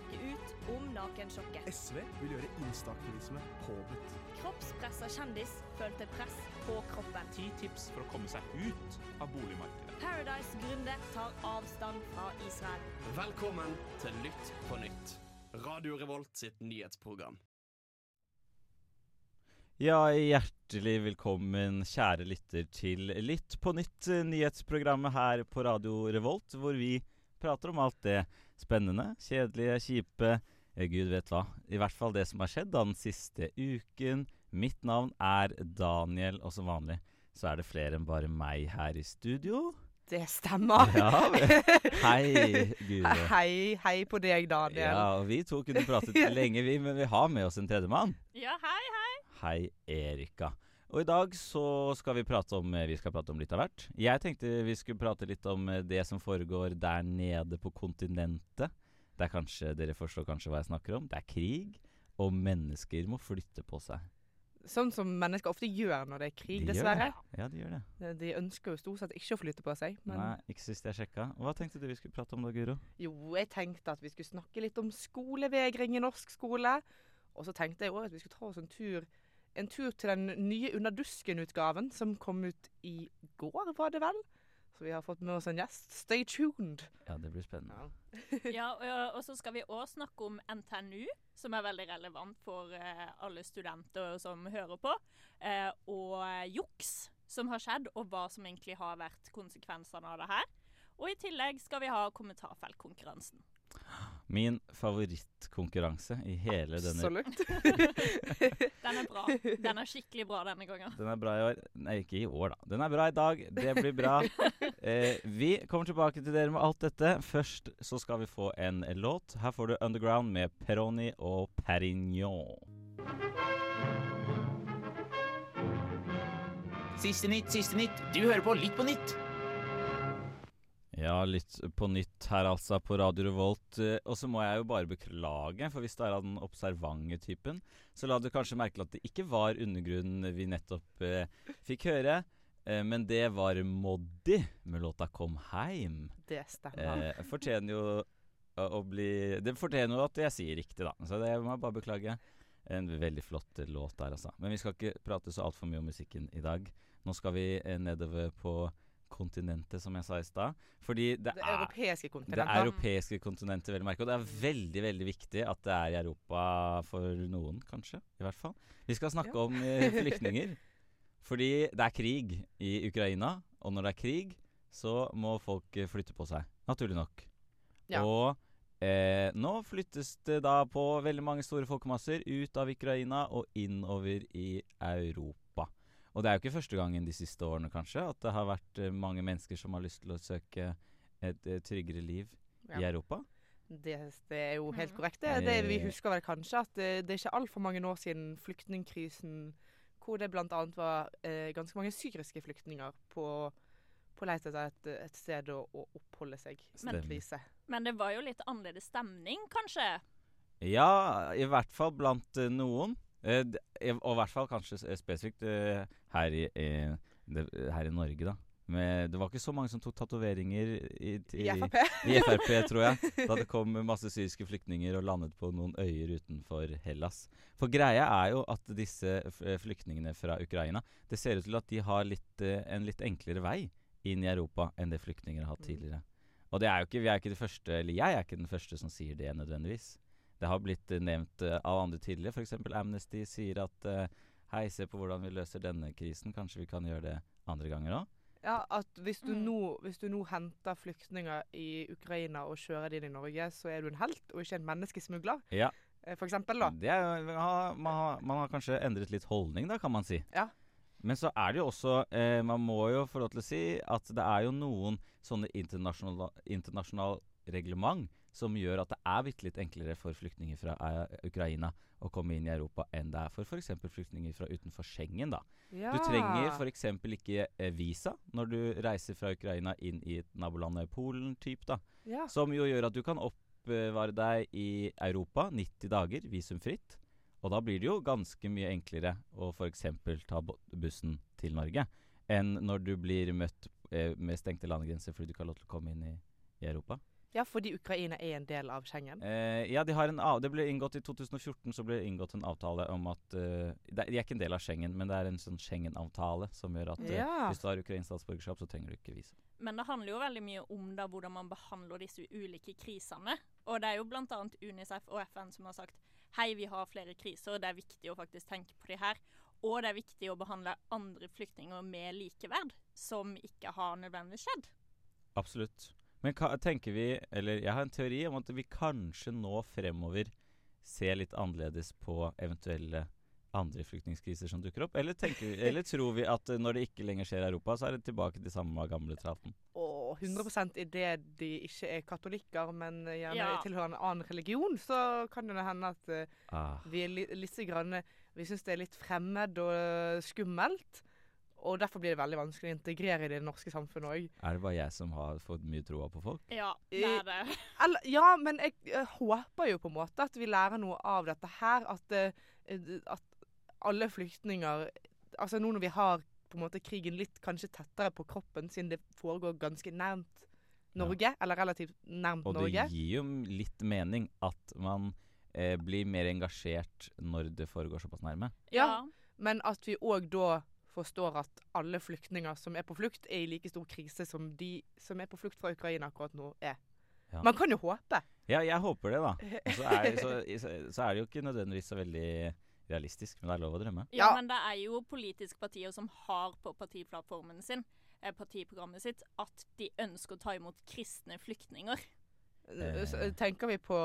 snakke ut om nakensjokket. SV vil gjøre instaaktivisme påbudt. Kroppspressa kjendis følte press på kroppen. Ti tips for å komme seg ut av boligmarkedet. Paradise-gründer tar avstand fra Israel. Velkommen til Lytt på nytt. Radio Revolt sitt nyhetsprogram. Ja, hjertelig velkommen, kjære lytter, til Litt på nytt, nyhetsprogrammet her på Radio Revolt, hvor vi prater om alt det spennende, kjedelige, kjipe eh, Gud vet hva. I hvert fall det som har skjedd da den siste uken. Mitt navn er Daniel, og som vanlig så er det flere enn bare meg her i studio. Det stemmer. Ja, hei, Guro. Hei, hei på deg, Daniel. Ja, og vi to kunne pratet lenge, vi, men vi har med oss en tredjemann. Ja, hei, hei. Hei, Erika. Og i dag så skal vi prate om Vi skal prate om litt av hvert. Jeg tenkte vi skulle prate litt om eh, det som foregår der nede på kontinentet. Det er kanskje, Dere forstår kanskje hva jeg snakker om? Det er krig, og mennesker må flytte på seg. Sånn som mennesker ofte gjør når det er krig, De dessverre. Ja, de gjør det. De- ønsker jo stort sett ikke å flytte på seg. Men Nei, ikke sist jeg sjekka. Hva tenkte du vi skulle prate om da, Guro? jo, jeg tenkte at vi skulle snakke litt om skolevegring i norsk skole. Og så tenkte jeg òg at vi skulle ta oss en tur, en tur til den nye Under dusken-utgaven som kom ut i går, var det vel? Så vi har fått med oss en gjest. Stay tuned. Ja, det blir spennende. Ja, og, og så skal vi òg snakke om NTNU, som er veldig relevant for eh, alle studenter som hører på. Eh, og juks som har skjedd, og hva som egentlig har vært konsekvensene av det her. Og i tillegg skal vi ha kommentarfeltkonkurransen. Min favorittkonkurranse i hele denne Absolutt. Den er bra. Den er skikkelig bra denne gangen. Den er bra i år. Nei, ikke i år, da. Den er bra i dag. Det blir bra. Eh, vi kommer tilbake til dere med alt dette. Først så skal vi få en låt. Her får du Underground med Peroni og Perignon. Siste nytt, siste nytt. Du hører på Litt på nytt. Ja, litt på nytt her altså på Radio Revolt. Eh, og så må jeg jo bare beklage, for hvis det er av den observante typen, så la du kanskje merke til at det ikke var undergrunnen vi nettopp eh, fikk høre. Eh, men det var Moddi med låta 'Kom heim'. Det stemmer. Eh, fortjener jo å, bli Det fortjener jo at jeg sier riktig, da. Så det må jeg bare beklage. En veldig flott låt der, altså. Men vi skal ikke prate så altfor mye om musikken i dag. Nå skal vi eh, nedover på kontinentet, som jeg sa i stad. Fordi det, Det europeiske det europeiske kontinentet, vel å merke. Og det er veldig veldig viktig at det er i Europa for noen, kanskje. I hvert fall. Vi skal snakke Ja. om eh, flyktninger. Fordi det er krig i Ukraina, og når det er krig, så må folk eh, flytte på seg. Naturlig nok. Ja. Og eh, nå flyttes det da på veldig mange store folkemasser ut av Ukraina og innover i Europa. Og det er jo ikke første gangen de siste årene, kanskje, at det har vært eh, mange mennesker som har lyst til å søke et et tryggere liv i Europa. Det, det er jo helt korrekt. Det, det vi Eh. husker vel kanskje at det, det er ikke altfor mange år siden flyktningkrisen, hvor det bl.a. var eh, ganske mange syriske flyktninger på, på leit etter et, et sted å, å oppholde seg Men, krise. Men det var jo litt annerledes stemning, kanskje? Ja, i hvert fall blant eh, noen. Eh, og i hvert fall kanskje spesifikt eh, her, i, eh, her i Norge, da. Men det var ikke så mange som tok tatoveringer i, I i, Frp. i Frp, tror jeg. Da det kom masse syriske flyktninger og landet på noen øyer utenfor Hellas. For greia er jo at disse eh, flyktningene fra Ukraina Det ser ut til at de har litt, eh, en litt enklere vei inn i Europa enn det flyktninger har hatt Mm. tidligere. Og det er jo ikke, vi er ikke de første, eller jeg er ikke den første som sier det nødvendigvis. Det har blitt eh, nevnt eh, av andre tidligere. F.eks. Amnesty sier at eh, hei, se på hvordan vi løser denne krisen. Kanskje vi kan gjøre det andre ganger òg. Ja, at hvis du, Mm. nå, hvis du nå henter flyktninger i Ukraina og kjører de inn i Norge, så er du en helt og ikke en menneskesmugler. Ja. Eh, For eksempel, da. Det er, man, har, man, har, man har kanskje endret litt holdning, da, kan man si. Ja. Men så er det jo også eh, Man må jo få lov til å si at det er jo noen sånne internasjonale internasjonal reglement som gjør at det er bitte litt enklere for flyktninger fra eh, Ukraina å komme inn i Europa enn det er for f.eks. flyktninger fra utenfor Schengen. da. Ja. Du trenger f.eks. ikke eh, visa når du reiser fra Ukraina inn i et naboland Polen, typ, da. ja. Som jo gjør at du kan oppbevare deg i Europa 90 dager visumfritt. Og da blir det jo ganske mye enklere å f.eks. ta bussen til Norge enn når du blir møtt eh, med stengte landegrenser fordi du ikke har lov til å komme inn i, i Europa. Ja, fordi Ukraina er en del av Schengen. Eh, ja, de har en av, det ble inngått I 2014 så ble det inngått en avtale om at uh, det, De er ikke en del av Schengen, men det er en sånn Schengen-avtale som gjør at ja. uh, hvis du har ukrainsk statsborgerskap, så trenger du ikke vise. Men det handler jo veldig mye om da hvordan man behandler disse ulike krisene. Og det er jo bl.a. Unicef og FN som har sagt hei, vi har flere kriser, det er viktig å faktisk tenke på de her. Og det er viktig å behandle andre flyktninger med likeverd, som ikke har nødvendigvis skjedd. Absolutt. Men hva, tenker vi Eller jeg har en teori om at vi kanskje nå fremover ser litt annerledes på eventuelle andre flyktningkriser som dukker opp? Eller, tenker vi, eller tror vi at eh, når det ikke lenger skjer i Europa, så er det tilbake til samme gamle traten? Og 100% idet de ikke er katolikker, men gjerne Ja. tilhører en annen religion, så kan det hende at uh, Ah. vi er li litt grann, Vi syns det er litt fremmed og eh, skummelt. Og derfor blir det veldig vanskelig å integrere i det norske samfunnet òg. Er det bare jeg som har fått mye troa på folk? Ja, det er det. Eller, ja, men jeg, jeg, håper jo på en måte at vi lærer noe av dette her. At, eh, at alle flyktninger Altså nå når vi har på en måte krigen litt kanskje tettere på kroppen, siden det foregår ganske nærmt Norge, eller relativt nærmt Og det Norge. gir jo litt mening at man eh, blir mer engasjert når det foregår såpass nærme. Ja. Men at vi òg da forstår at alle flyktninger som er på flukt, er i like stor krise som de som er på flukt fra Ukraina akkurat nå er. Ja. Man kan jo håpe. Ja, jeg håper det, da. Så er, så, så, er det jo ikke nødvendigvis så veldig realistisk, men det er lov å drømme. Ja, men det er jo politiske partier som har på partiplattformen sin, eh, partiprogrammet sitt, at de ønsker å ta imot kristne flyktninger. Eh. Tenker vi på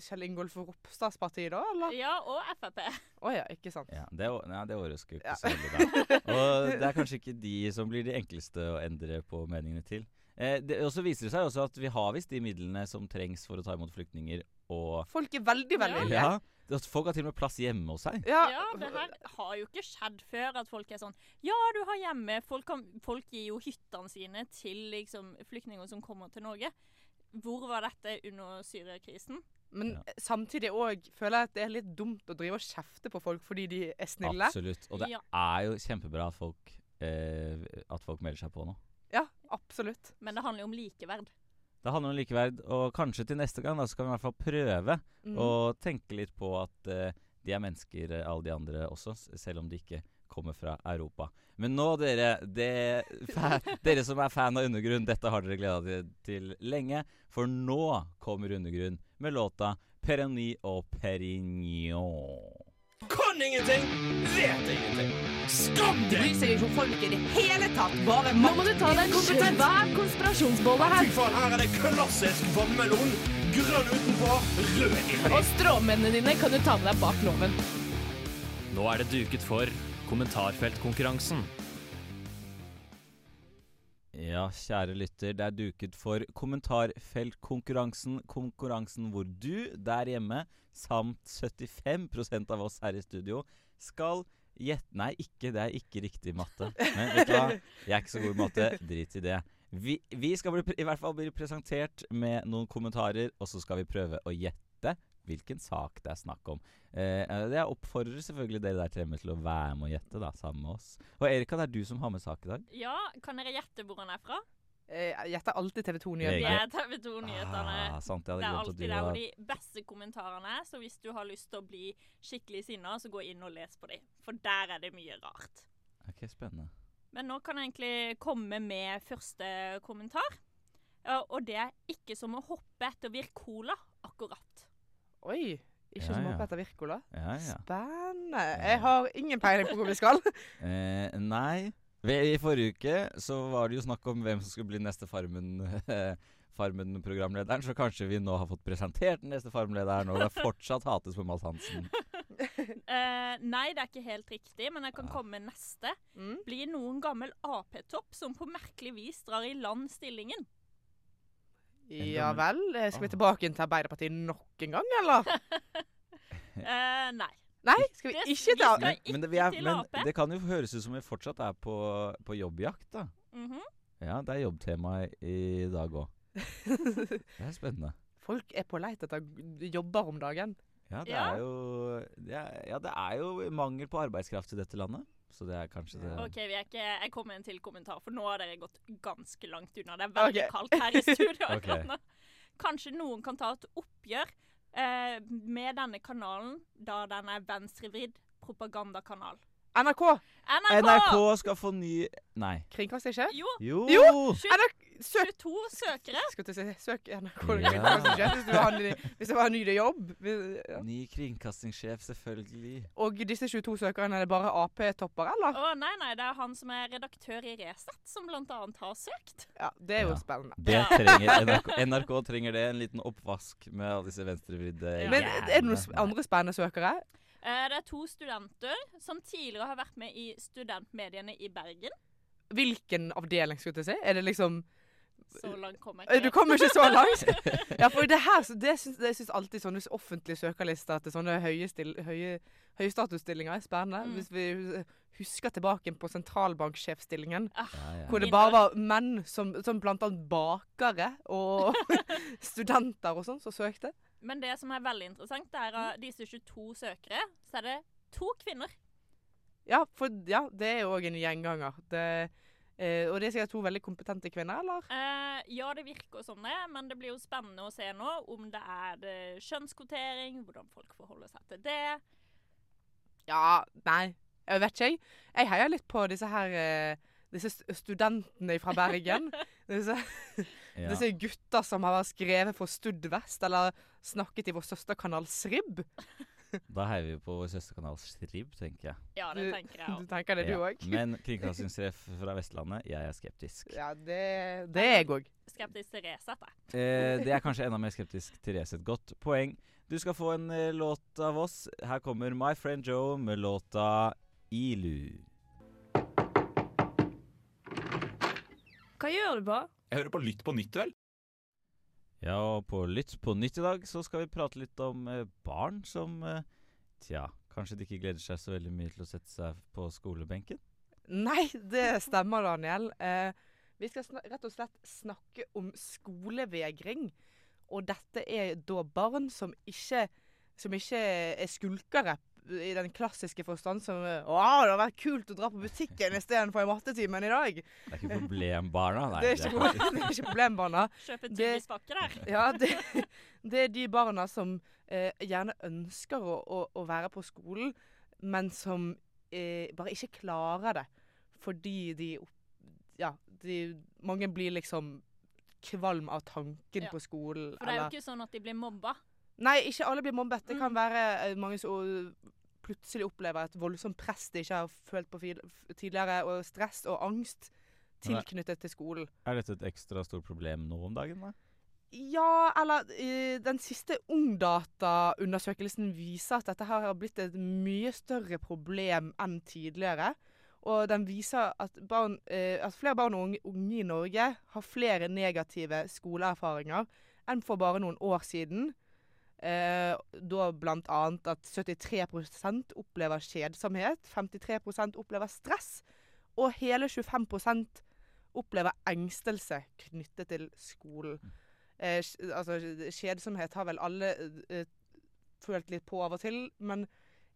Kjell Ingolf Ropstads parti da, eller? Ja, og Frp. ja, ikke sant. Ja, det, o- nei, det overrasker jo ikke Ja. så veldig. Og det er kanskje ikke de som blir de enkleste å endre på meningene til. Eh, det, og så viser det seg også at vi har visst de midlene som trengs for å ta imot flyktninger, og Folk er veldig, veldig Ja. ja, at folk har til og med plass hjemme hos seg. Ja, Ja, det her har jo ikke skjedd før at folk er sånn Ja, du har hjemme Folk, kan, folk gir jo hyttene sine til liksom flyktninger som kommer til Norge. Hvor var dette under Syria-krisen? Men Ja. samtidig òg føler jeg at det er litt dumt å drive og kjefte på folk fordi de er snille. Absolutt. Og det Ja. er jo kjempebra at folk, eh, at folk melder seg på nå. Ja, absolutt. Men det handler jo om likeverd. Det handler om likeverd, og kanskje til neste gang da, så kan vi i hvert fall prøve Mm. å tenke litt på at eh, de er mennesker, eh, alle de andre også, selv om de ikke kommer fra Europa. Men nå, dere, det, dere som er fan av Undergrunn, dette har dere gleda dere til lenge. For nå kommer Undergrunn med låta 'Peroni og Perignon'. Kan ingenting, vet ingenting. Skam deg! Bryr seg ikke om folk i det hele tatt. Bare Nå må du ta deg en kompetent Hver konspirasjonsbolle her. Fy faen, her er det klassisk vannmelon. Grønn utenpå, rød inni. Og stråmennene dine kan du ta med deg bak loven. Nå er det duket for kommentarfeltkonkurransen. Ja, kjære lytter, det er duket for kommentarfeltkonkurransen. Konkurransen hvor du der hjemme, samt 75% av oss her i studio, skal gjette Nei, ikke, det er ikke riktig matte. Men vet du hva? Jeg er ikke så god i matte. Drit i det. Vi, vi skal bli, i hvert fall bli presentert med noen kommentarer, og så skal vi prøve å gjette hvilken sak det er snakk om. Eh, jeg oppfordrer selvfølgelig dere der fremme til å være med og gjette, da, sammen med oss. Og Erika, det er du som har med sak i dag. Ja, kan dere gjette hvor han er fra? Eh, Jeg gjetter alltid TV 2 Det Nyheter. er TV 2-nyhetene. Ah, sant, Det er alltid der hvor de beste kommentarene er, så hvis du har lyst til å bli skikkelig sinna, så gå inn og les på dem. For der er det mye rart. Ok, spennende. Men nå kan jeg egentlig komme med første kommentar. Og det er ikke som å hoppe etter Virkola, akkurat. Oi. Ikke Ja, som ja. oppe etter Wirkola. Ja, ja. Spennende. Jeg har ingen peiling på hvor vi skal. Eh, nei. I forrige uke så var det jo snakk om hvem som skulle bli neste Farmen Farmen-programlederen, så kanskje vi nå har fått presentert den neste Farmen-lederen, og det er fortsatt hates på Mads Hansen. uh, nei, det er ikke helt riktig, men jeg kan ja. komme med neste. Mm. Blir noen gammel Ap-topp som på merkelig vis drar i land stillingen? Ja vel. eh, Skal vi Ah. tilbake inn til Arbeiderpartiet nok en gang, eller? Eh, nei. Nei, skal vi ikke til ta skal- Men, men, det, vi er, men det kan jo høres ut som vi fortsatt er på, på jobbjakt, da. Mhm. Ja, det er jobbtema i dag òg. Det er spennende. Folk er på leit etter jobber om dagen. Ja, det Ja. er jo det er, Ja, det er jo mangel på arbeidskraft i dette landet. Så det er kanskje det OK, vi er ikke, jeg kommer med en til kommentar, for nå har dere gått ganske langt unna. Det er veldig okay. kaldt her i studio. Akkurat nå. Kanskje noen kan ta et oppgjør eh, med denne kanalen, da den er venstrevridd propagandakanal. NRK! NRK! NRK skal få ny Nei. Kringkastingssjef? Jo, Jo! Jo! NRK, søk 22 søkere. Skal til å si søk NRK Ja. kringkastingssjef hvis du har hvis det var en ny jobb. Ja. Ny kringkastingssjef, selvfølgelig. Og disse 22 søkerne, er det bare Ap-topper, eller? Å nei, nei, det er han som er redaktør i Resett, som annet har søkt. Ja, det er jo Ja. spennende. Det trenger NRK, NRK trenger det. En liten oppvask med alle disse venstrevridde Ja. Men er det noen andre spennende søkere? Eh, det er to studenter som tidligere har vært med i studentmediene i Bergen. Hvilken avdeling, skulle jeg si? Er det liksom Så langt kommer jeg Eh, ikke. Du kommer ikke så langt? Ja, for det her, det syns jeg syns alltid sånne offentlige søkerlister til sånne høye, still, høye, høye statusstillinger er spennende. Mm. Hvis vi husker tilbake på sentralbanksjefstillingen, Ah, Ja, ja. hvor det bare var menn som, som blant annet bakere og studenter og sånn som søkte. Men det som er veldig interessant, er av disse 22 søkere, så er det to kvinner. Ja, for ja, det er jo òg en gjenganger. Det, eh, og det er sikkert to veldig kompetente kvinner, eller? Eh, ja, det virker som det, men det blir jo spennende å se nå om det er det kjønnskvotering, hvordan folk forholder seg til det. Ja, nei, jeg vet ikke, jeg. Jeg heier litt på disse her eh, disse studentene fra Bergen. disse, Ja. disse gutta som har skrevet for Studvest, eller snakket i vår søsterkanal Srib. Da heier vi på vår søsterkanal Srib, tenker jeg. Ja, det tenker jeg også. Du òg. tenker det, du Ja. Men kringkastingssjef fra Vestlandet, jeg er skeptisk. Ja, det, det er jeg òg. Skeptisk til Resett, jeg. Eh, det er kanskje enda mer skeptisk til Resett. Godt poeng. Du skal få en eh, låt av oss. Her kommer My Friend Joe med låta Ilu. Hva gjør du på? Jeg hører på Lytt på nytt, vel? Ja, og på Lytt på nytt i dag så skal vi prate litt om eh, barn som eh, Tja, kanskje de ikke gleder seg så veldig mye til å sette seg på skolebenken? Nei, det stemmer, Daniel. Eh, vi skal rett og slett snakke om skolevegring. Og dette er da barn som ikke, som ikke er skulkere i den klassiske forstand som eh, Å, det hadde vært kult å dra på butikken istedenfor i mattetimen i dag. Det er ikke problembarna, nei. det, er ikke, kanskje- det er ikke problembarna. Kjøpe tyggispakker her. Ja, det, det er de barna som eh, gjerne ønsker å, å, å være på skolen, men som eh, bare ikke klarer det. Fordi de Ja, de, mange blir liksom kvalm av tanken Ja. på skolen. For det er jo eller- ikke sånn at de blir mobba. Nei, ikke alle blir mobbet. Det kan Mm. være eh, mange som plutselig opplever et voldsomt press de ikke har følt på tidligere, og stress og angst tilknyttet til skolen. Er dette et ekstra stort problem nå om dagen, da? Ja, eller eh, den siste Ungdata-undersøkelsen viser at dette her har blitt et mye større problem enn tidligere. Og den viser at, barn, eh, at flere barn og unge i Norge har flere negative skoleerfaringer enn for bare noen år siden. Eh, da annet at 73% opplever kjedsomhet, 53% opplever stress, og hele 25% opplever engstelse knyttet til skolen. Eh, altså, kjedsomhet har vel alle eh, følt litt på av og til, men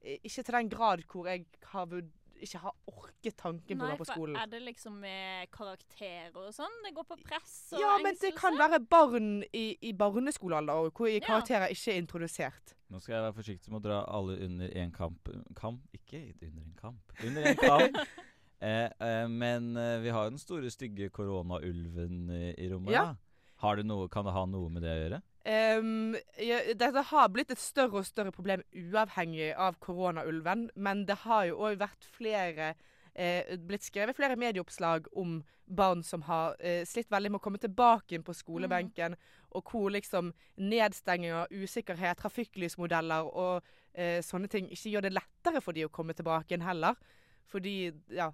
eh, ikke til den grad hvor jeg har vurd ikke har orket tanken på å Nei, være på for skolen. er det liksom med karakterer og sånn? Det går på press og Ja, men det kan være barn i, i barneskolealder hvor Ja. karakterer ikke er introdusert. Nå skal jeg være forsiktig med å dra alle under én kamp Kam? Ikke under en kamp. Under en kamp. eh, eh, men eh, vi har jo den store, stygge koronaulven i, i rommet. Ja. da. Har det noe, kan det ha noe med det å gjøre? Ja, dette har blitt et større og større problem uavhengig av koronaulven, men det har jo òg vært flere eh, blitt skrevet flere medieoppslag om barn som har eh, slitt veldig med å komme tilbake på skolebenken, og hvor liksom nedstenginger, usikkerhet, trafikklysmodeller og eh, sånne ting ikke gjør det lettere for de å komme tilbake inn heller. Fordi, ja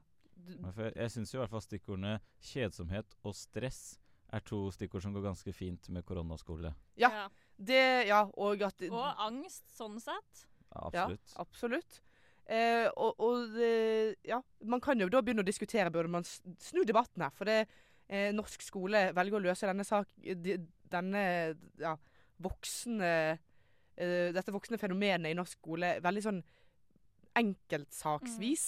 jeg syns i hvert fall stikkordene kjedsomhet og stress er to stikkord som går ganske fint med koronaskole. Ja. Det, ja, og at Og angst, sånn sett. Ja, absolutt. Ja, absolutt. Eh, og og det, ja, man kan jo da begynne å diskutere burde man snu debatten her. For det, eh, norsk skole velger å løse denne sak, de, denne ja, voksne eh, dette voksne fenomenet i norsk skole veldig sånn enkeltsaksvis.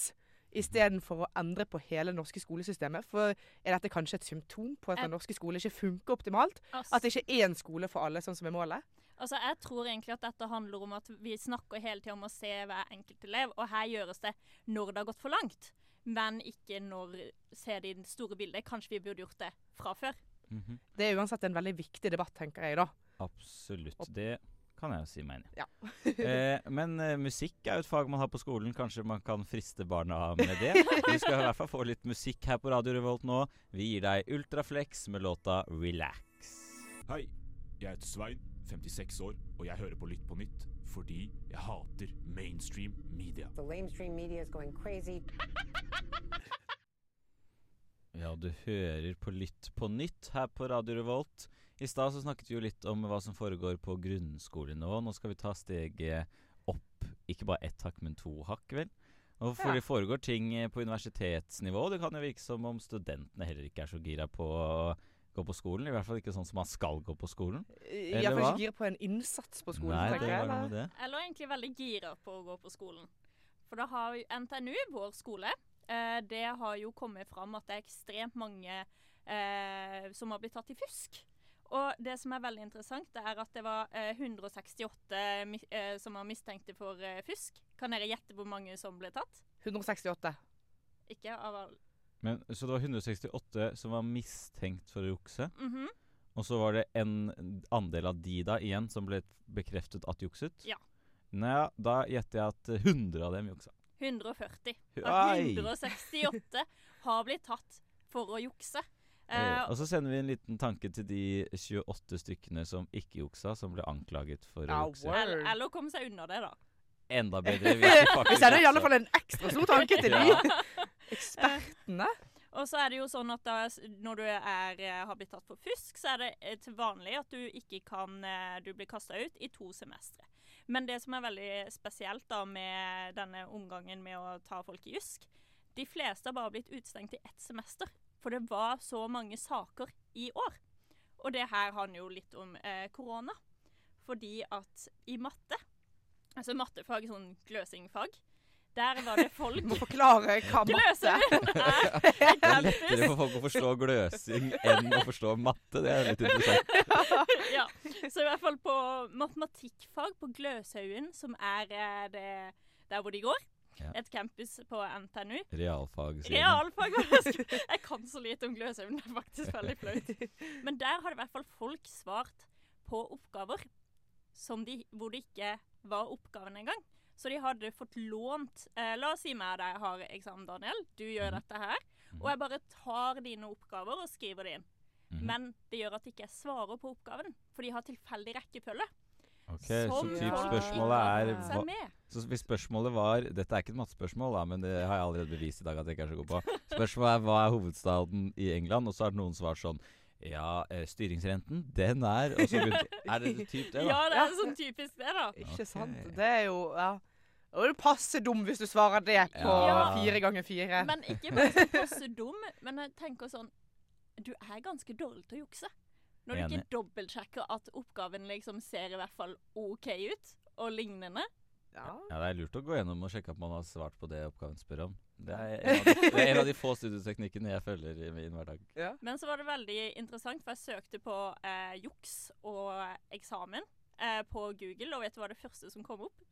Istedenfor å endre på hele det norske skolesystemet? For er dette kanskje et symptom på at den norske skolen ikke funker optimalt? Ass. At det ikke er én skole for alle, sånn som er målet? Altså, Jeg tror egentlig at dette handler om at vi snakker hele tida om å se hver enkelt elev, og her gjøres det når det har gått for langt, men ikke når ser det i det store bildet. Kanskje vi burde gjort det fra før. Mhm. Det er uansett en veldig viktig debatt, tenker jeg da. Absolutt. Det kan jeg jo si meg enig i. Ja. eh, men eh, musikk er jo et fag man har på skolen. Kanskje man kan friste barna med det. Vi skal i hvert fall få litt musikk her på Radio Revolt nå. Vi gir deg Ultraflex med låta 'Relax'. Hei, jeg heter Svein, 56 år, og jeg hører på Lytt på nytt fordi jeg hater mainstream media. The lamestream media is going crazy. Ja, du hører på Lytt på nytt her på Radio Revolt. I stad så snakket vi jo litt om hva som foregår på grunnskolenivå. Nå skal vi ta steget opp, ikke bare ett hakk, men to hakk, vel? Og for Ja. det foregår ting eh, på universitetsnivå. Det kan jo virke som om studentene heller ikke er så gira på å gå på skolen. I hvert fall ikke sånn som man skal gå på skolen. Eller Iallfall hva? ikke gira på en innsats på skolen. Nei, tenker det jeg, var noe eller? med det. Eller egentlig veldig gira på å gå på skolen. For da har jo NTNU, vår skole, eh, det har jo kommet fram at det er ekstremt mange eh, som har blitt tatt i fusk. Og det som er veldig interessant, det er at det var eh, 168 eh, som var mistenkte for eh, fusk. Kan dere gjette hvor mange som ble tatt? 168. Ikke av alle. Men, så det var 168 som var mistenkt for å jukse. Mhm. Og så var det en andel av de da igjen som ble bekreftet at jukset. Ja. Nei, da gjetter jeg at 100 av dem juksa. 140. Oi! Av 168 har blitt tatt for å jukse. Eh, Eh, og så sender vi en liten tanke til de 28 stykkene som ikke juksa, som ble anklaget for å jukse. word. eller, eller komme seg unna det, da. Enda bedre hvis Vi sender i alle fall en ekstra stor tanke til de ekspertene. Og så er det jo sånn at da, når du er, eh, har blitt tatt for fusk, så er det eh, til vanlig at du ikke kan Du blir kasta ut i to semestre. Men det som er veldig spesielt da med denne omgangen med å ta folk i jusk De fleste har bare blitt utestengt i ett semester. For det var så mange saker i år. Og det her handler jo litt om eh, korona. Fordi at i matte Altså mattefag, sånn gløsingfag, der var det folk Du må forklare hva matte Gløsing er Det er lettere for folk å forstå gløsing enn å forstå matte. Det er litt interessant. ja. Så i hvert fall på matematikkfag på Gløshaugen, som er eh, det, der hvor de går, Ja. et campus på NTNU. Realfag. Realfag. jeg kan så lite om Gløshaugen, det er faktisk veldig flaut. Men der har i hvert fall folk svart på oppgaver som de, hvor det ikke var oppgaven engang. Så de hadde fått lånt eh, La oss si meg at deg har eksamen, Daniel. Du gjør mm. dette her. Og jeg bare tar dine oppgaver og skriver det inn. Mm. Men det gjør at ikke svarer på oppgaven, for de har tilfeldig rekkefølge. Ok, så Som typ folk spørsmålet er hva. Så hvis spørsmålet var Dette er ikke et mattespørsmål, da, men det har jeg allerede bevist i dag at jeg ikke er så god på. Spørsmålet er hva er hovedstaden i England, og så har noen svart sånn Ja, eh, styringsrenten, den er Og så begynte Er det typ det, da? Ja, det er sånn typisk det, da. Ikke sant? Det er jo ja. Og du er passe dum hvis du svarer det på Ja. fire ganger fire. Men ikke bare så passe dum, men jeg tenker sånn Du er ganske dårlig til å jukse. Når du Enig. ikke dobbeltsjekker at oppgaven liksom ser i hvert fall OK ut, og lignende. ja. Ja, Det er lurt å gå gjennom og sjekke at man har svart på det oppgaven spør om. Det er en av de, en av de få studieteknikkene jeg følger i min hverdag. Men så var det veldig interessant, for jeg søkte på eh, juks og eksamen eh, på Google, og vet du hva det første som kom opp?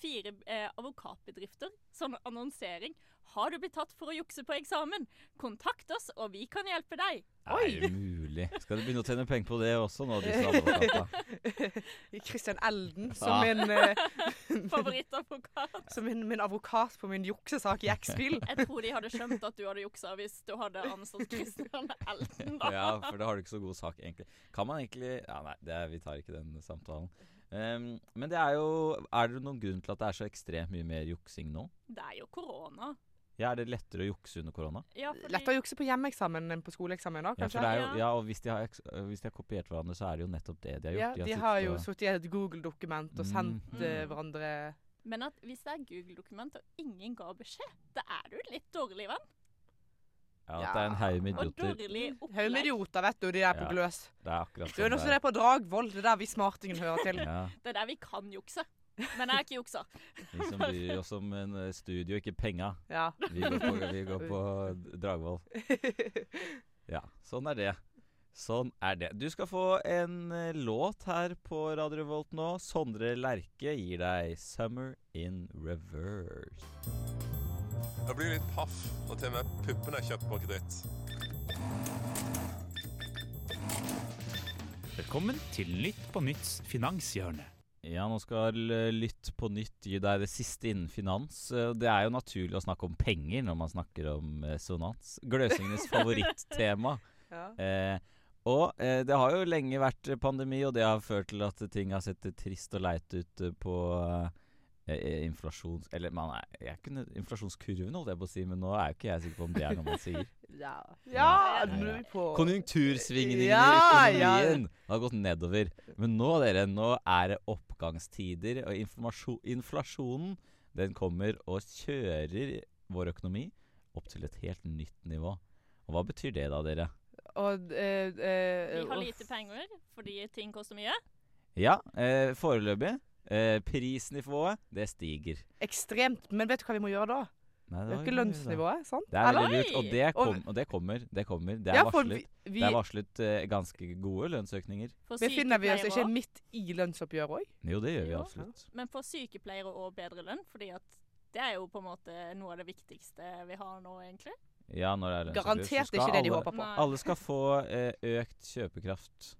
Fire eh, advokatbedrifter. Sånn annonsering. Har du blitt tatt for å jukse på eksamen? Kontakt oss, og vi kan hjelpe deg. Er det mulig? Skal du begynne å tjene penger på det også nå, disse advokatene? Christian Elden som Ja. min, eh, Favorittadvokat. som min, min advokat på min juksesak i X-spill. Jeg tror de hadde skjønt at du hadde juksa hvis du hadde ansatt Christian Elden, da. Ja, for da har du ikke så god sak, egentlig. Kan man egentlig Ja, nei, det er, vi tar ikke den samtalen. Um, men det er jo Er det noen grunn til at det er så ekstremt mye mer juksing nå? Det er jo korona. Ja, Er det lettere å jukse under korona? Ja, fordi Lettere å jukse på hjemmeeksamen enn på skoleeksamen, òg, kanskje? Ja, det er jo, Ja. og hvis de, har, hvis de har kopiert hverandre, så er det jo nettopp det de har gjort. Ja, de sittet har jo sittet i et Google-dokument og sendt mm. eh, hverandre Men at hvis det er Google-dokument og ingen ga beskjed, da er du litt dårlig venn. Ja, at det er en haug med idioter. Haug med idioter, vet du, de der på Ja. gløs. Det er akkurat sånn. Du er noe også er på Dragvoll, det er der vi smartingen hører til. Ja. Det er der vi kan jukse. Men jeg er ikke juksa. Vi som bryr oss om en eh, studio, ikke penga. Ja. Vi går på, vi går på Dragvoll. Ja, sånn er det. Sånn er det. Du skal få en eh, låt her på Radio Revolt nå. Sondre Lerche gir deg 'Summer in Reverse'. Jeg blir litt paff når til og med puppene er kjøpt på kreditt. Velkommen til Nytt på Nytts finanshjørne. Ja, nå skal Lytt på nytt gi deg det siste innen finans. Eh, Det er jo naturlig å snakke om penger når man snakker om eh, sonans. Gløsingenes favorittema. Ja. Eh, og eh, det har jo lenge vært pandemi, og det har ført til at ting har sett trist og leit ut eh, på eh, inflasjons... Eller man er, jeg kunne, inflasjonskurven, holdt jeg på å si, men nå er jo ikke jeg sikker på om det er noe man sier. Ja, ja, ja. er vi på Konjunktursvingningen Ja, i ja. økonomien har gått nedover. Men nå, dere, nå er det oppgangstider, og inflasjonen den kommer og kjører vår økonomi opp til et helt nytt nivå. Og hva betyr det da, dere? Og eh, eh, Vi har lite penger fordi ting koster mye. Ja, eh, foreløpig. Eh, prisnivået, det stiger. Ekstremt. Men vet du hva vi må gjøre da? Nei, det Øke lønnsnivået, sant? Det er veldig lurt, og det, kom, og det kommer. Det kommer. Det er Ja, for varslet, vi- vi- det er varslet eh, ganske gode lønnsøkninger. For Befinner vi oss ikke også. midt i lønnsoppgjøret òg? Jo, det gjør vi absolutt. Men for sykepleiere og bedre lønn, fordi at det er jo på en måte noe av det viktigste vi har nå, egentlig. Ja, når det er lønnsoppgjør, Garantert så skal ikke det de alle, håper på. Nei. Alle skal få eh, økt kjøpekraft.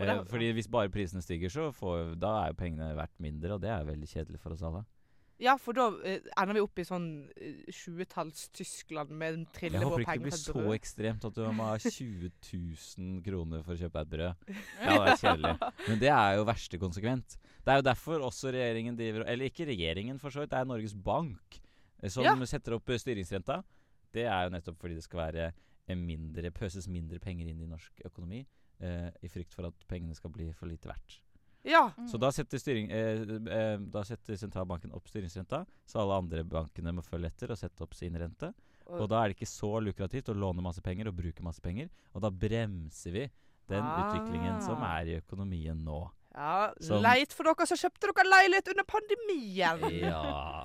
Eh, fordi hvis bare prisene stiger, så får, da er jo pengene verdt mindre, og det er veldig kjedelig for oss alle. Ja, for da eh, ender vi opp i sånn eh, 20-talls-Tyskland med en trille på penger. Jeg håper ikke det blir så brød. ekstremt at du må ha 20 000 kroner for å kjøpe deg et brød. Ja, det er kjedelig. Men det er jo verste konsekvent. Det er jo derfor også regjeringen driver Eller ikke regjeringen, for så vidt. Det er Norges Bank eh, som Ja. setter opp eh, styringsrenta. Det er jo nettopp fordi det skal være eh, mindre, pøses mindre penger inn i norsk økonomi. Eh, I frykt for at pengene skal bli for lite verdt. Ja. Så da setter, styring, eh, eh, da setter sentralbanken opp styringsrenta, så alle andre bankene må følge etter og sette opp sin rente. Og- Og da er det ikke så lukrativt å låne masse penger og bruke masse penger. Og da bremser vi den utviklingen som Ah. er i økonomien nå. Ja, Som- Leit for dere som kjøpte dere leilighet under pandemien. Ja,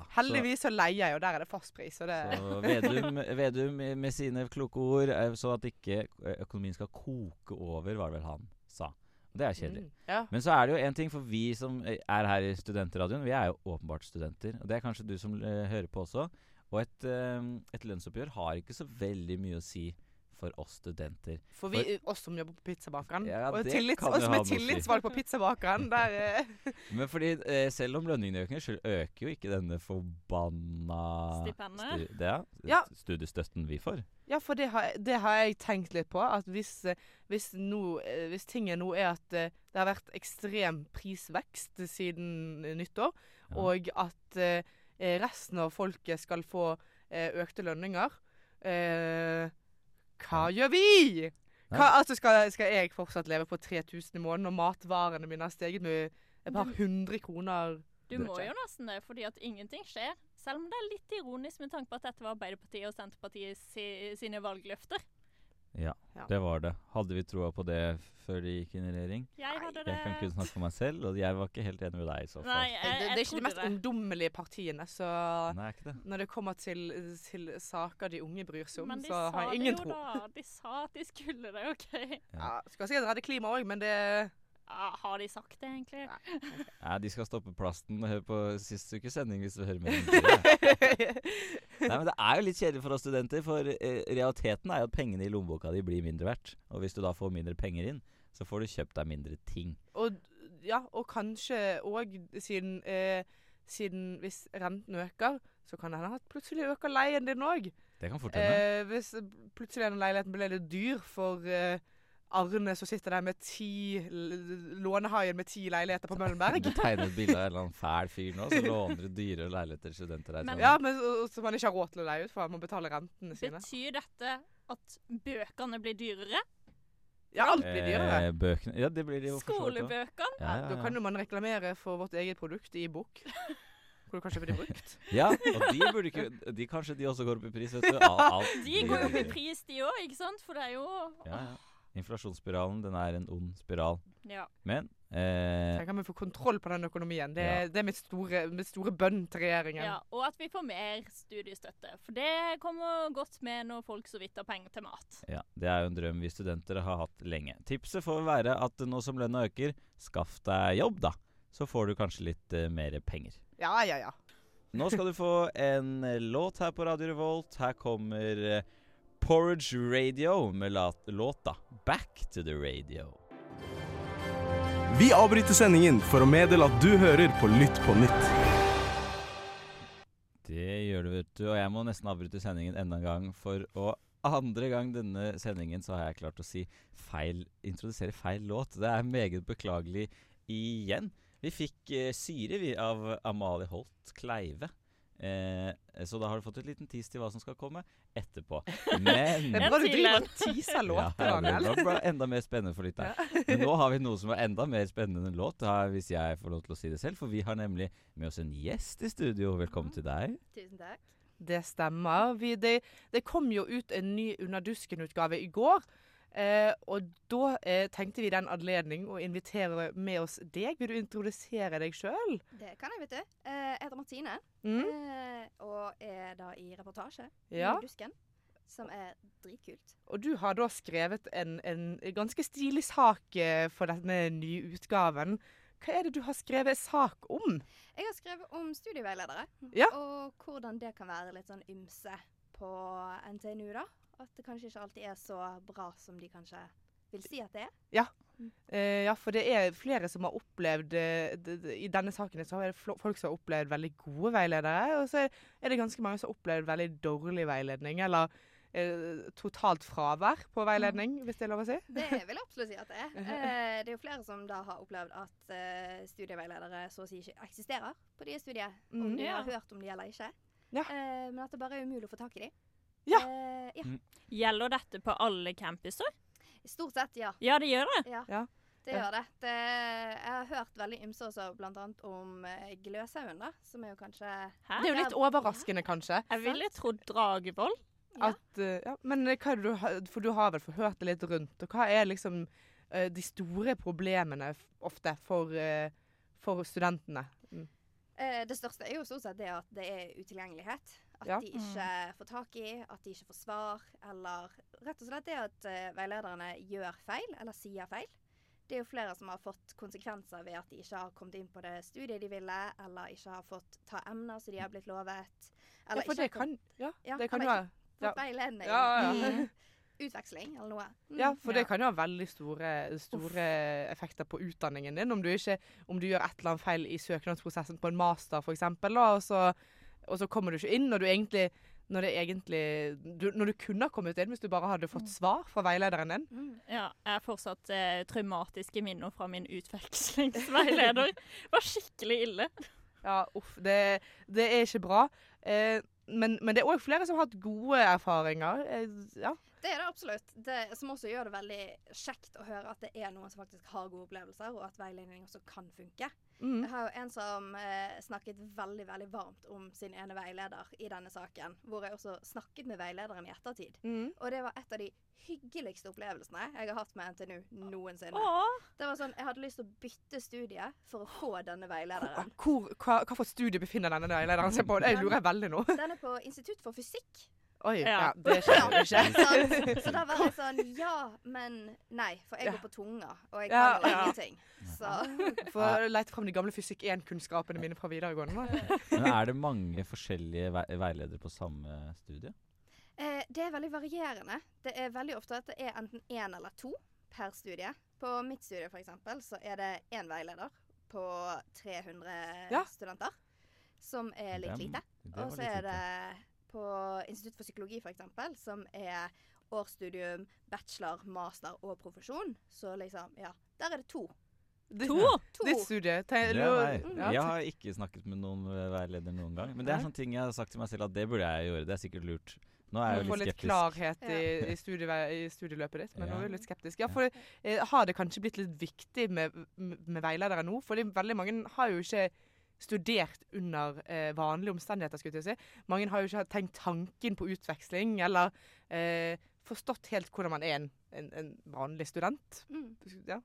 Heldigvis så leier jeg, og der er det fastpris. Det Så Vedum, Vedum med sine kloke ord, eh, så at ikke eh, økonomien skal koke over, var det vel han sa. Og det er kjedelig. Mm, ja. Men så er det jo en ting, for vi som eh, er her i Studentradioen, vi er jo åpenbart studenter. Og det er kanskje du som hører på også. Og et, et lønnsoppgjør har ikke så veldig mye å si for oss studenter. For vi, oss som jobber på pizzabakeren. Ja, og tillits, oss er noe tillitsvalgt på pizzabakeren, der eh, Men fordi eh, selv om lønningene øker, så øker jo ikke denne forbanna Stipendet? stu- ja, Ja. studiestøtten vi får. Ja, for det har, det har jeg tenkt litt på. At hvis, eh, hvis, nå, eh, hvis tingen nå er at det har vært ekstrem prisvekst siden nyttår, Ja. og at eh, resten av folket skal få eh, økte lønninger eh, Hva gjør vi? Hva, altså skal, skal jeg fortsatt leve på 3000 i måneden når matvarene mine har steget med et par hundre kroner? Du må jo nesten det, fordi at ingenting skjer. Selv om det er litt ironisk med tanke på at dette var Arbeiderpartiet og Senterpartiet si, sine valgløfter. Ja, Ja. det var det. Hadde vi troa på det før de gikk inn i regjering? Jeg hadde det. Jeg kan kun snakke for meg selv, og jeg var ikke helt enig med deg i så fall. Nei, jeg, jeg, det det, er ikke de mest ungdommelige partiene, så Nei, ikke det. når det kommer til, til saker de unge bryr seg om, så har jeg ingen tro. Men de sa det jo tro. da. De sa at de skulle det, OK? Ja, skal sikkert redde klimaet òg, men det Ja, har de sagt det, egentlig? Nei, de skal stoppe plasten. og høre på sist ukes sending hvis du hører med. Nei, men Det er jo litt kjedelig for oss studenter, for eh, realiteten er jo at pengene i lommeboka di blir mindre verdt. Og hvis du da får mindre penger inn, så får du kjøpt deg mindre ting. Og, ja, og kanskje òg siden, eh, siden hvis renten øker, så kan det hende at plutselig øker leien din òg. Det kan fort hende. Eh, hvis plutselig den leiligheten blir litt dyr for eh, Arne som sitter der med ti lånehaier Lånehaien med ti leiligheter på Møllenberg. Du tegner et bilde av en eller annen fæl fyr nå, så låner dyre leiligheter til studenter. Men- Ja, men som man ikke har råd til å leie ut, for man må betale rentene sine. Betyr dette at bøkene blir dyrere? Ja, alt blir dyrere. Eh, bøkene Ja, det blir de jo. Skolebøkene? Ja, ja, Da kan jo man reklamere for vårt eget produkt i bok. Hvor du kanskje blir brukt. Ja, og de burde ikke de, Kanskje de også går opp i pris, vet du. Alt, alt De går jo opp i pris, de òg, ikke sant? For det er jo Ja, ja. Inflasjonsspiralen den er en ond spiral. Ja. Men eh, Tenk om vi får kontroll på den økonomien. Det, Ja. det er mitt store, mitt store bønn til regjeringen. Ja, og at vi får mer studiestøtte. For det kommer godt med når folk så vidt har penger til mat. ja, det er jo en drøm vi studenter har hatt lenge. Tipset får være at nå som lønna øker, skaff deg jobb, da. Så får du kanskje litt eh, mer penger. Ja, ja, ja. Nå skal du få en låt her på Radio Revolt. Her kommer eh, Porridge Radio med låta 'Back to the Radio'. Vi avbryter sendingen for å meddele at du hører på Lytt på nytt. Det gjør du, vet du. Og jeg må nesten avbryte sendingen enda en gang. For å andre gang denne sendingen så har jeg klart å si feil Introdusere feil låt. Det er meget beklagelig igjen. Vi fikk eh, syre, vi, av Amalie Holt Kleive. Eh, så da har du fått et liten tis til hva som skal komme etterpå. Men Det er bra du driver og teaser låter, ja, det blir enda mer spennende for lytteren. Men nå har vi noe som er enda mer spennende enn låt, hvis jeg får lov til å si det selv. For vi har nemlig med oss en gjest i studio. Velkommen til deg. Tusen takk. Det stemmer. Vi, det, det kom jo ut en ny Under dusken-utgave i går. Eh, og da eh, tenkte vi i den anledning å invitere med oss deg. Vil du introdusere deg sjøl? Det kan jeg, vet du. Eh, Jeg heter Martine, Mm. eh, og er da i reportasje Ja. i Dusken, som er dritkult. Og du har da skrevet en, en ganske stilig sak eh, for denne nye utgaven. Hva er det du har skrevet sak om? Jeg har skrevet om studieveiledere, Ja. og hvordan det kan være litt sånn ymse på NTNU, da. At det kanskje ikke alltid er så bra som de kanskje vil si at det er. Ja. Eh, ja, for det er flere som har opplevd eh, I denne saken så er det folk som har opplevd veldig gode veiledere, og så er- det ganske mange som har opplevd veldig dårlig veiledning, eller eh, totalt fravær på veiledning, hvis det er lov å si. Det vil jeg absolutt si at det er. Eh, det er jo flere som da har opplevd at eh, studieveiledere så å si ikke eksisterer på de studiet. Om Mm. de har hørt om de eller ikke. Ja. Men at det bare er umulig å få tak i de. Ja. Eh, ja. Gjelder dette på alle campuser? Stort sett, ja. Ja, det gjør det. Ja. Ja. Det gjør det. det. Jeg har hørt veldig ymse også, bl.a. om eh, Gløshaugen, da. Som er jo kanskje Hæ? Det er jo litt overraskende, kanskje. Jeg ville trodd Dragevoll. Ja. At, eh, ja, men eh, hva er det du for du har vel forhørt det litt rundt, og hva er liksom de store problemene ofte for, for studentene? Mm. Eh, det største er jo stort sett det at det er utilgjengelighet. At Ja. de ikke får tak i, at de ikke får svar, eller rett og slett det at eh, veilederne gjør feil, eller sier feil. Det er jo flere som har fått konsekvenser ved at de ikke har kommet inn på det studiet de ville, eller ikke har fått ta emner som de har blitt lovet. Ja, Eller for det kan, ja, Ja, det kan jo være fått ja. veiledning Ja, ja, utveksling, eller noe. Mm. Ja, for det kan jo ha veldig store, store effekter på utdanningen din. Om du, ikke, om du gjør et eller annet feil i søknadsprosessen på en master, f.eks., og, så- og så kommer du ikke inn når du egentlig når, det egentlig, du, når du kunne ha kommet inn hvis du bare hadde fått svar fra veilederen din. Mm. Ja, jeg har fortsatt eh, traumatiske minner fra min utvekslingsveileder. Det var skikkelig ille. Ja, uff. Det, det er ikke bra. Eh, men, men det er òg flere som har hatt gode erfaringer. Eh, ja. Det er det absolutt. Det, som også gjør det veldig kjekt å høre at det er noen som faktisk har gode opplevelser, og at veiledning også kan funke. Mm. Jeg har jo en som eh, snakket veldig veldig varmt om sin ene veileder i denne saken, hvor jeg også snakket med veilederen i ettertid. Mm. Og det var et av de hyggeligste opplevelsene jeg har hatt med NTNU noensinne. Åh. Det var sånn, Jeg hadde lyst til å bytte studie for å få denne veilederen. Hvor, hva, hva for studie befinner denne veilederen seg på? Det lurer jeg veldig nå. Den er på Institutt for fysikk. Oi, ja, Ja. det skjer jo ikke. Så da var jeg sånn Ja, men nei. For jeg går på tunga, og jeg Ja, kan jo ja. ingenting. Så For å lete fram de gamle fysikk 1-kunnskapene mine fra videregående. Men er det mange forskjellige ve veiledere på samme studie? eh, Det er veldig varierende. Det er veldig ofte at det er enten én eller to per studie. På mitt studie eksempel, så er det én veileder på 300 Ja. studenter. Som er litt lite. Og så er det på Institutt for psykologi for eksempel, som er årsstudium, bachelor, master og profesjon. Så liksom, ja. Der er det to. Det, To? To. Ditt studie. Jeg har ikke snakket med noen veileder noen gang. Men det er sånne ting jeg har sagt til meg selv at det burde jeg gjøre. Det er sikkert lurt. Nå er jeg jo litt litt skeptisk. klarhet i, i, i studieløpet ditt, men nå er du litt skeptisk. Ja, for eh, Har det kanskje blitt litt viktig med, med veiledere nå? Fordi veldig mange har jo ikke studert under eh, vanlige omstendigheter. skulle jeg si. Mange har jo ikke tenkt tanken på utveksling, eller eh, forstått helt hvordan man er en, en, en vanlig student. Mm. Ja.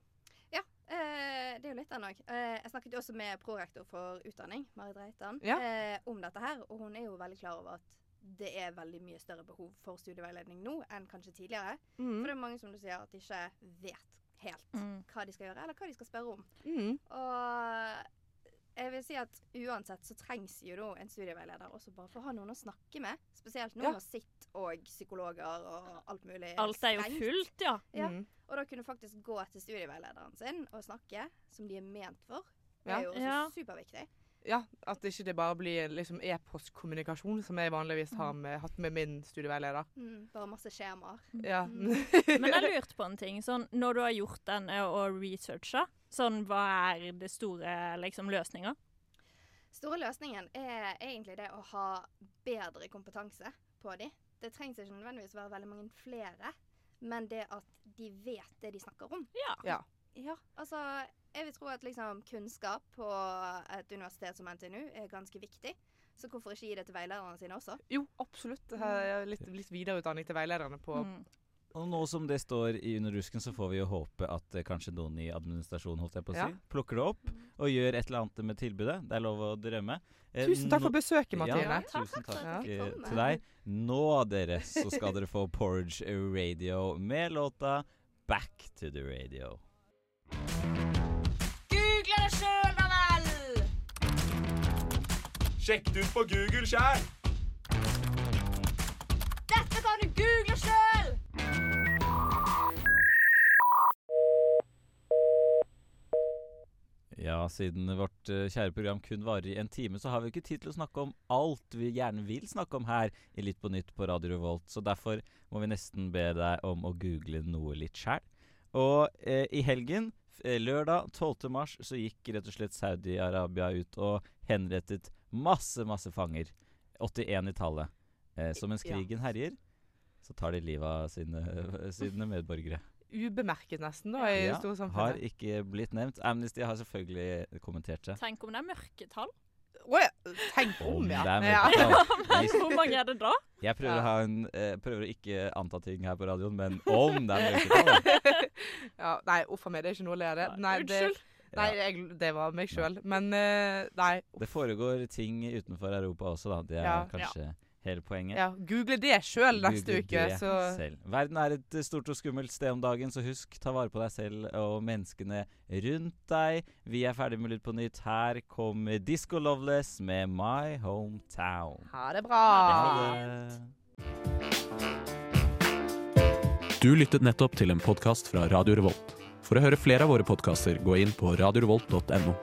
Ja, eh, det er jo litt den òg. Eh, jeg snakket jo også med prorektor for utdanning, Marit Reitan, Ja. eh, om dette her. Og hun er jo veldig klar over at det er veldig mye større behov for studieveiledning nå enn kanskje tidligere. Mm. For det er mange som du sier at de ikke vet helt Mm. hva de skal gjøre, eller hva de skal spørre om. Mhm. Og jeg vil si at uansett så trengs jo da en studieveileder også bare for å ha noen å snakke med. Spesielt nå Ja. når sitt og psykologer og alt mulig Alt er jo fullt, ja. Ja. Mm. Og da kunne faktisk gå til studieveilederen sin og snakke, som de er ment for. Det Ja. er jo også Ja. superviktig. Ja, at ikke det bare blir liksom e-postkommunikasjon, som jeg vanligvis Mm. har med, hatt med min studieveileder. Mm, bare masse skjemaer. Ja. Mm. Men jeg lurte på en ting. Sånn, når du har gjort den og researcha, sånn, hva er det store liksom, løsninga? Store løsningen er egentlig det å ha bedre kompetanse på de. Det trengs ikke nødvendigvis være veldig mange flere, men det at de vet det de snakker om. Ja. Ja. Ja, altså jeg vil tro at liksom kunnskap på et universitet som NTNU er ganske viktig. Så hvorfor ikke gi det til veilederne sine også? Jo, absolutt. Litt, litt videreutdanning til veilederne på Mm. Og nå som det står i Under rusken, så får vi jo håpe at eh, kanskje noen i administrasjonen holdt jeg på å si, Ja. plukker det opp og gjør et eller annet med tilbudet. Det er lov å drømme. Eh, Tusen takk for besøket, Mathilde. Ja, tusen takk Ja. eh, til deg. Nå, dere, så skal dere få Porridge Radio med låta Back to the Radio. Google det sjøl, da vel! Sjekk det ut på Google sjæl! Dette kan du google Ja, siden vårt eh, kjære program kun varer i en time, så har vi ikke tid til å snakke om alt vi gjerne vil snakke om her i Litt på nytt på Radio Revolt. Så derfor må vi nesten be deg om å google noe litt sjæl. Og eh, i helgen, eh, lørdag 12. mars, så gikk rett og slett Saudi-Arabia ut og henrettet masse, masse fanger. 81 i tallet. Eh, så mens krigen herjer, så tar de livet av sine, sine medborgere. Ubemerket nesten, da, i Ja, store har ikke blitt nevnt. Amnesty har selvfølgelig kommentert det. Tenk om det er mørketall? Å ja, tenk om, Om ja. det er ja. hvor mange er det da? Jeg prøver, Ja. å, ha en, eh, prøver å ikke anta ting her på radioen, men om det er mørketall ja, nei, uff a meg, det er ikke noe å le av det. Nei, det, unnskyld. nei jeg, det var meg sjøl. Men uh, nei. Det foregår ting utenfor Europa også, da. Det er Ja. kanskje hele poenget. Ja, Google det sjøl neste Google uke, det så selv. Verden er et eh, stort og skummelt sted om dagen, så husk, ta vare på deg selv og menneskene rundt deg. Vi er ferdig med Lytt på nytt. Her kommer Disco Loveless med My Hometown. ha det bra. Ha det. Du lyttet nettopp til en podkast fra Radio Revolt. For å høre flere av våre podkaster, gå inn på radiorevolt.no.